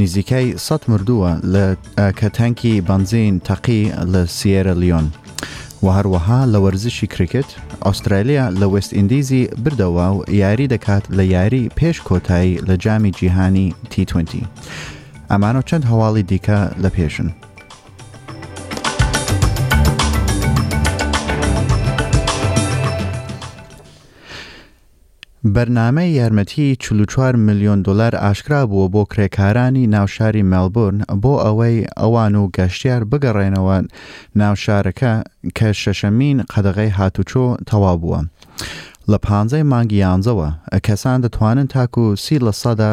نزیکەی سەد مردووە لە کە تانکی بەنزین تەقی لە سیێرە لیۆن و هەروەها لە وەرزشی کریکت ئوسترالیا لە وست ئیندیزی بردەوە و یاری دەکات لە یاری پێش کۆتایی لە جامی جیهانی T20 ئەمانۆ چەند هەواڵی دیکە لە پێشن. بەرنامەی یارمەتیی چل و چوار ملیۆن دۆلار ئاشکرا بووە بۆ کرێکارانی ناو شاری مێلبورن بۆ ئەوەی ئەوان و گەشتیار بگەڕێنەوە ناو شارەکە کە شەشەمین قەدەغەی هاتووچۆ تەواو بووە لە پانزەی مانگی یانزەوە کەسان دەتوانن تاکوو سی لە سەدا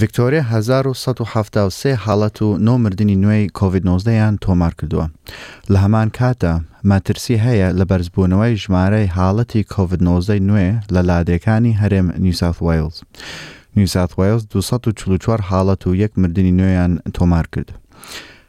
ڤیکتۆریا هەزار و سەد و حەفتا و سێ حاڵەت و نۆ مردنی نوێی کۆڤید نۆزدە یان تۆمار کردووە. لە هەمان کاتدا، مەترسی هەیە لە بەرزبوونەوەی ژمارەی حاڵەتی کۆڤید نۆزدە ی نوێ لە لادێکانی هەرێم نیوساوث وەیڵز. نیوساوث وەیڵز دوو سەد و چل و چوار حاڵەت و یەک مردنی نوێیان تۆمار کرد.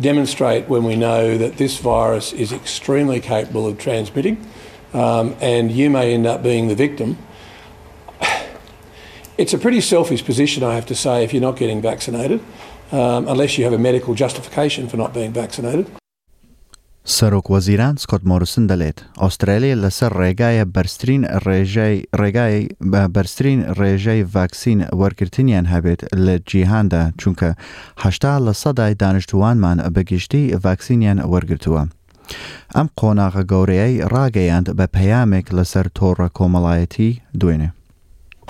demonstrate when we know that this virus is extremely capable of transmitting. Um, and you may end up being the victim. It's a pretty selfish position, I have to say, if you're not getting vaccinated, um, unless you have a medical justification for not being vaccinated. سەرۆک وەزیران سکۆت مۆرسن دەلێت، ئوسترالیا لەسەر رێگایە بەرزترین رێژەی رێگای بەرزترین رێژەی ڤاکسین وەرگرتنیان هەبێت لە جیهاندا چونکە هەشتا لە سەدای دانشتووانمان بە گشتی ڤاکسینیان وەرگرتووە. ئەم قۆناغە گەورەیەی راگەیاند بە پەیامێک لەسەر تۆڕە کۆمەڵایەتی دوێنێ.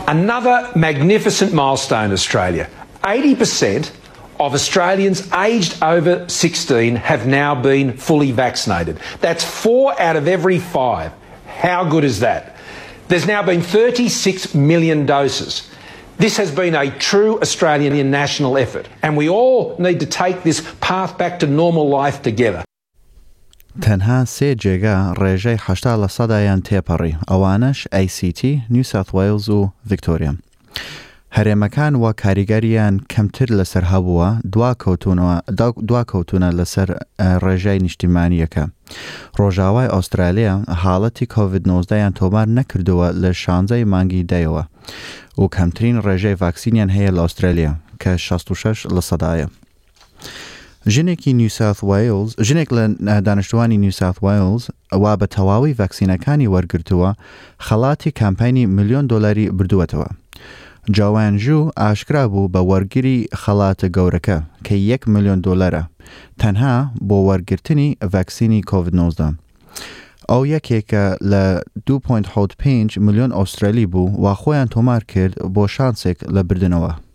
Another magnificent milestone Australia. 80% of Australians aged over 16 have now been fully vaccinated. That's four out of every five. How good is that? There's now been 36 million doses. This has been a true Australian national effort, and we all need to take this path back to normal life together. تەنها سێ جێگا ڕێژەی حەشتا لە سەدا یان تێپەڕی، ئەوانەش ACT، نیو ساوث وەیڵز و ڤیکتۆریا. هەرێمەکان وا کاریگەرییان کەمتر لەسەر هەبووە دواکەوتوونەوە دواکەوتوونە لەسەر ڕێژای نیشتیمانییەکە. ڕۆژاوای ئوسترالیا حاڵەتی کۆڤید نۆزدە یان تۆمار نەکردووە لە شانزەی مانگی دەیەوە و کەمترین ڕێژەی ڤاکسینیان هەیە لە ئوسترالیا کە شەست و شەش لە سەدایە. ژنێکی نیو ساوث وایلز، ژنێک لە دانشتوانی نیو ساوث وایلز وا بە تەواوی ڤاکسینەکانی وەرگرتووە، خەڵاتی کامپاینی ملیۆن دۆلاری بردووەتەوە. جاوان ژو ئاشکرا بوو بە وەرگری خەڵاتە گەورەکە کە یەک ملیۆن دۆلارە تەنها بۆ وەرگرتنی ڤاکسینی کۆڤید نۆزدە. ئەو یەکێکە لە دوو پۆینت حەوت پێنج ملیۆن ئۆسترالی بوو وا خۆیان تۆمار کرد بۆ شانسێک لە بردنەوە.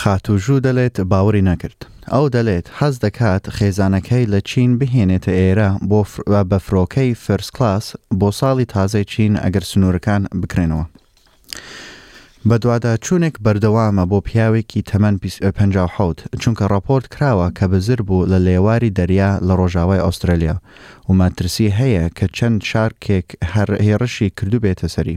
خاتوو ژوو دەلێت باوەری نەکرد. ئەو دەلێت حەز دەکات خێزانەکەی لە چین بهێنێتە ئێرە بۆ بە فرۆکەی فێرس کلاس بۆ سالی تازەی چین ئەگەر سنوورەکان بکرێنەوە. بەدواداچوونێک بەردەوامە بۆ پیاوێکی تەمەن پەنجا و حەوت چونکە ڕاپۆرت کراوە کە بزر بوو لە لێواری دەریا لە ڕۆژاوای ئوسترالیا و مەترسی هەیە کە چەند شارکێک هێڕشی کردوبێتە سەری.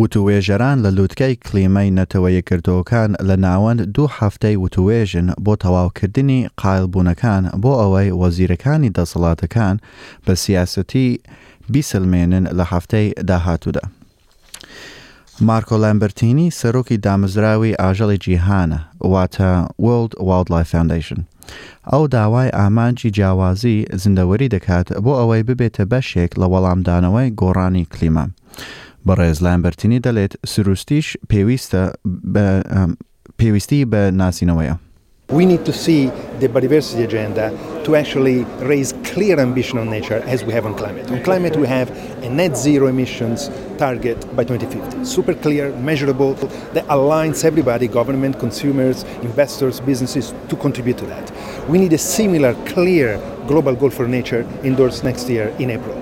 وتووێژەران لە لووتکەی کلیمای نەتەوە یەکگرتووەکان لە ناوەند دوو هەفتەی وتووێژن بۆ تەواوکردنی قایڵبوونەکان بۆ ئەوەی وەزیرەکانی دەسەڵاتەکان بە سیاسەتی بیسەلمێنن لە هەفتەی داهاتوودا. مارکۆ لامبرتینی سەرۆکی دامەزراوەی ئاژەڵی جیهانە واتە World Wildlife Foundation ئەو داوای ئامانجی جیاوازی زیندەوەری دەکات بۆ ئەوەی ببێتە بەشێک لە وەڵامدانەوەی گۆڕانی کلیما بەڕێز لامبرتینی دەلێت سروستیش پێویستە بە پێویستی بە ناسینەوەیە. We need to see the biodiversity agenda to actually raise clear ambition on nature as we have on climate. On climate, we have a net zero emissions target by 2050. Super clear, measurable, that aligns everybody government, consumers, investors, businesses to contribute to that. We need a similar, clear global goal for nature endorsed next year in April.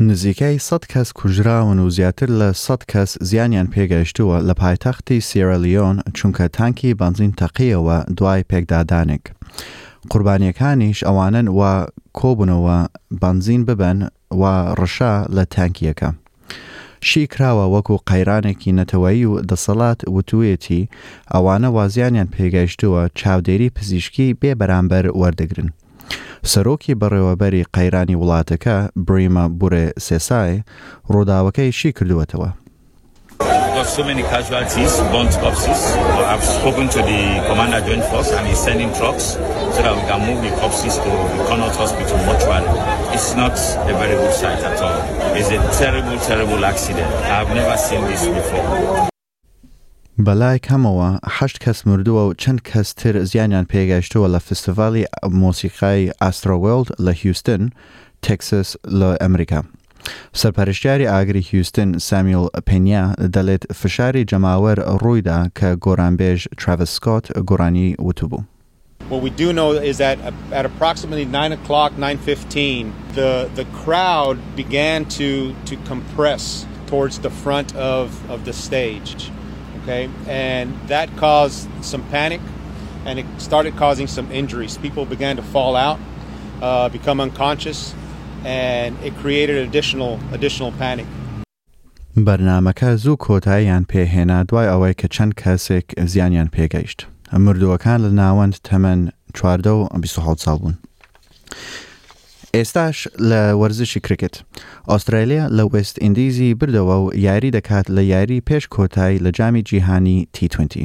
نزیکەی سەد کەس کوژراون و زیاتر لە سەد کەس زیانیان پێگەیشتووە لە پایتەختی سیرەلیۆن چونکە تانکی بەنزین تەقییەوە دوای پێکدادانێک. قوربانییەکانیش ئەوانەن وا کۆبوونەوە بەنزین ببەن و ڕشا لە تانکییەکە شی کراوە وەکو قەیرانێکی نەتەوەیی و دەسەڵات وتوویەتی ئەوانە وازیانیان پێگەیشتووە چاودێری پزیشکی بێ بەرامبەر وەردەگرن. سەرۆکی بەڕێوەبەری قەیرانی وڵاتەکە بریمە بورێ سێسای ڕووداوەکەی شی کردووەتەوە. بەلای کەمەوە هەشت کەس مردووە و چەند کەس تر زیانیان پێگەیشتووە لە فیستیڤاڵی مۆسیقای ئاسترۆوۆرلد لە هیوستن، تێکساس لە ئەمریکا. سەرپەرشتیاری ئاگری هیوستن سامیوڵ پێنیا دەلێت فشاری جەماوەر روویدا کە گۆرانبێژ تراڤس سکۆت گۆرانی وتبوو. What we do know is that at approximately 9 o'clock, 9.15, the, the crowd began to, to compress towards the front of, of the stage okay? And that caused some panic and it started causing some injuries. People began to fall out, uh, become unconscious, and it created additional additional panic. بەرنامەکە زوو کۆتاییان پێ هێنا دوای ئەوەی کە چەند کەسێک زیانیان پێگەیشت. مردووەکان لە ناوەند تەمەن چواردە و بیست و حەوت ساڵ بوون. ئێستاش لە وەرزشی کریکت، ئوسترالیا لە وێست ئیندیزی بردەوە و یاری دەکات لە یاری پێش کۆتای لە جامی جیهانی تی توێنتی.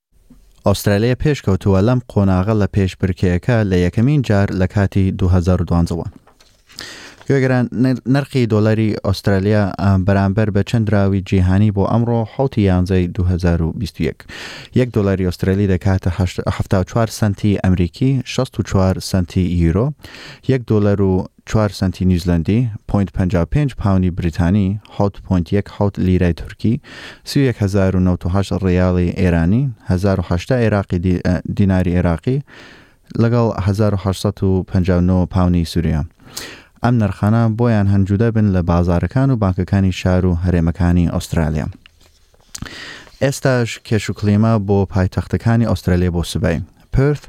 ئوسترالیا پێشکەوتووە لەم قۆناغە لە پێشبرکێیەکە لە یەکەمین جار لە کاتی 2012 وە. گوێگران نرخی دۆلاری ئوسترالیا بەرامبەر بە چەند دراوی جیهانی بۆ ئەمڕۆ حوتی یانزەی 2021 یەک دۆلاری ئوسترالی دەکاتە 74 سنتی ئەمریکی 64 سنتی یورۆ یەک دۆلار و چوار سەنتی نیوزلەندی، پۆینت پەنجا و پێنج پاونی بریتانی، حەوت پۆینت یەک حەوت لیرای تورکی، سی و یەک هەزار و نەوت و هەشت ڕیاڵی ئێرانی، هەزار و هەشتا ئێراقی دیناری ئێراقی، لەگەڵ هەزار و هەشت سەد و پەنجا و نۆ پاونی سوریا. ئەم نرخانە بۆیان هەن جودا بن لە بازارەکان و بانکەکانی شار و هەرێمەکانی ئوسترالیا. ئێستاش کێش و کلیمە بۆ پایتەختەکانی ئوسترالیا بۆ سبەی، پرث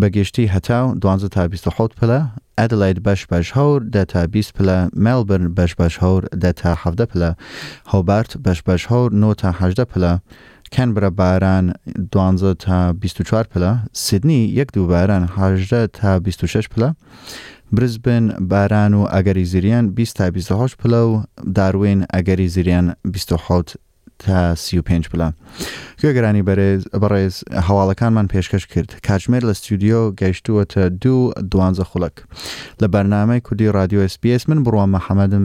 بە گشتی هەتاو، دوانزە تا بیست و حەوت پلە، ئەدلەید بەش بەش هەور دە تا بیست پلە، مێلبرن بەش بەش هەور دە تا حەڤدە پلە، هۆبارت بەش بەش هەور نۆ تا هەژدە پلە، کەنبرە باران دوانزە تا بیست و چوار پلە، سیدنی یەک دوو باران هەژدە تا بیست و شەش پلە، برزبن، باران و ئەگەری زریان، بیست تا بیست و حەوت پلە و داروین، ئەگەری زریان، بیست و حەوت تا سی و پێنج پلە. گوێگرانی بەرێز بەڕێز هەواڵەکانمان پێشکەش کرد. کاتژمێر لە ستیودیۆ گەیشتووەتە دوو و دوانزە خولەک. لە بەرنامەی کوردی ڕادیۆ SBS من بڕوام محەمەدم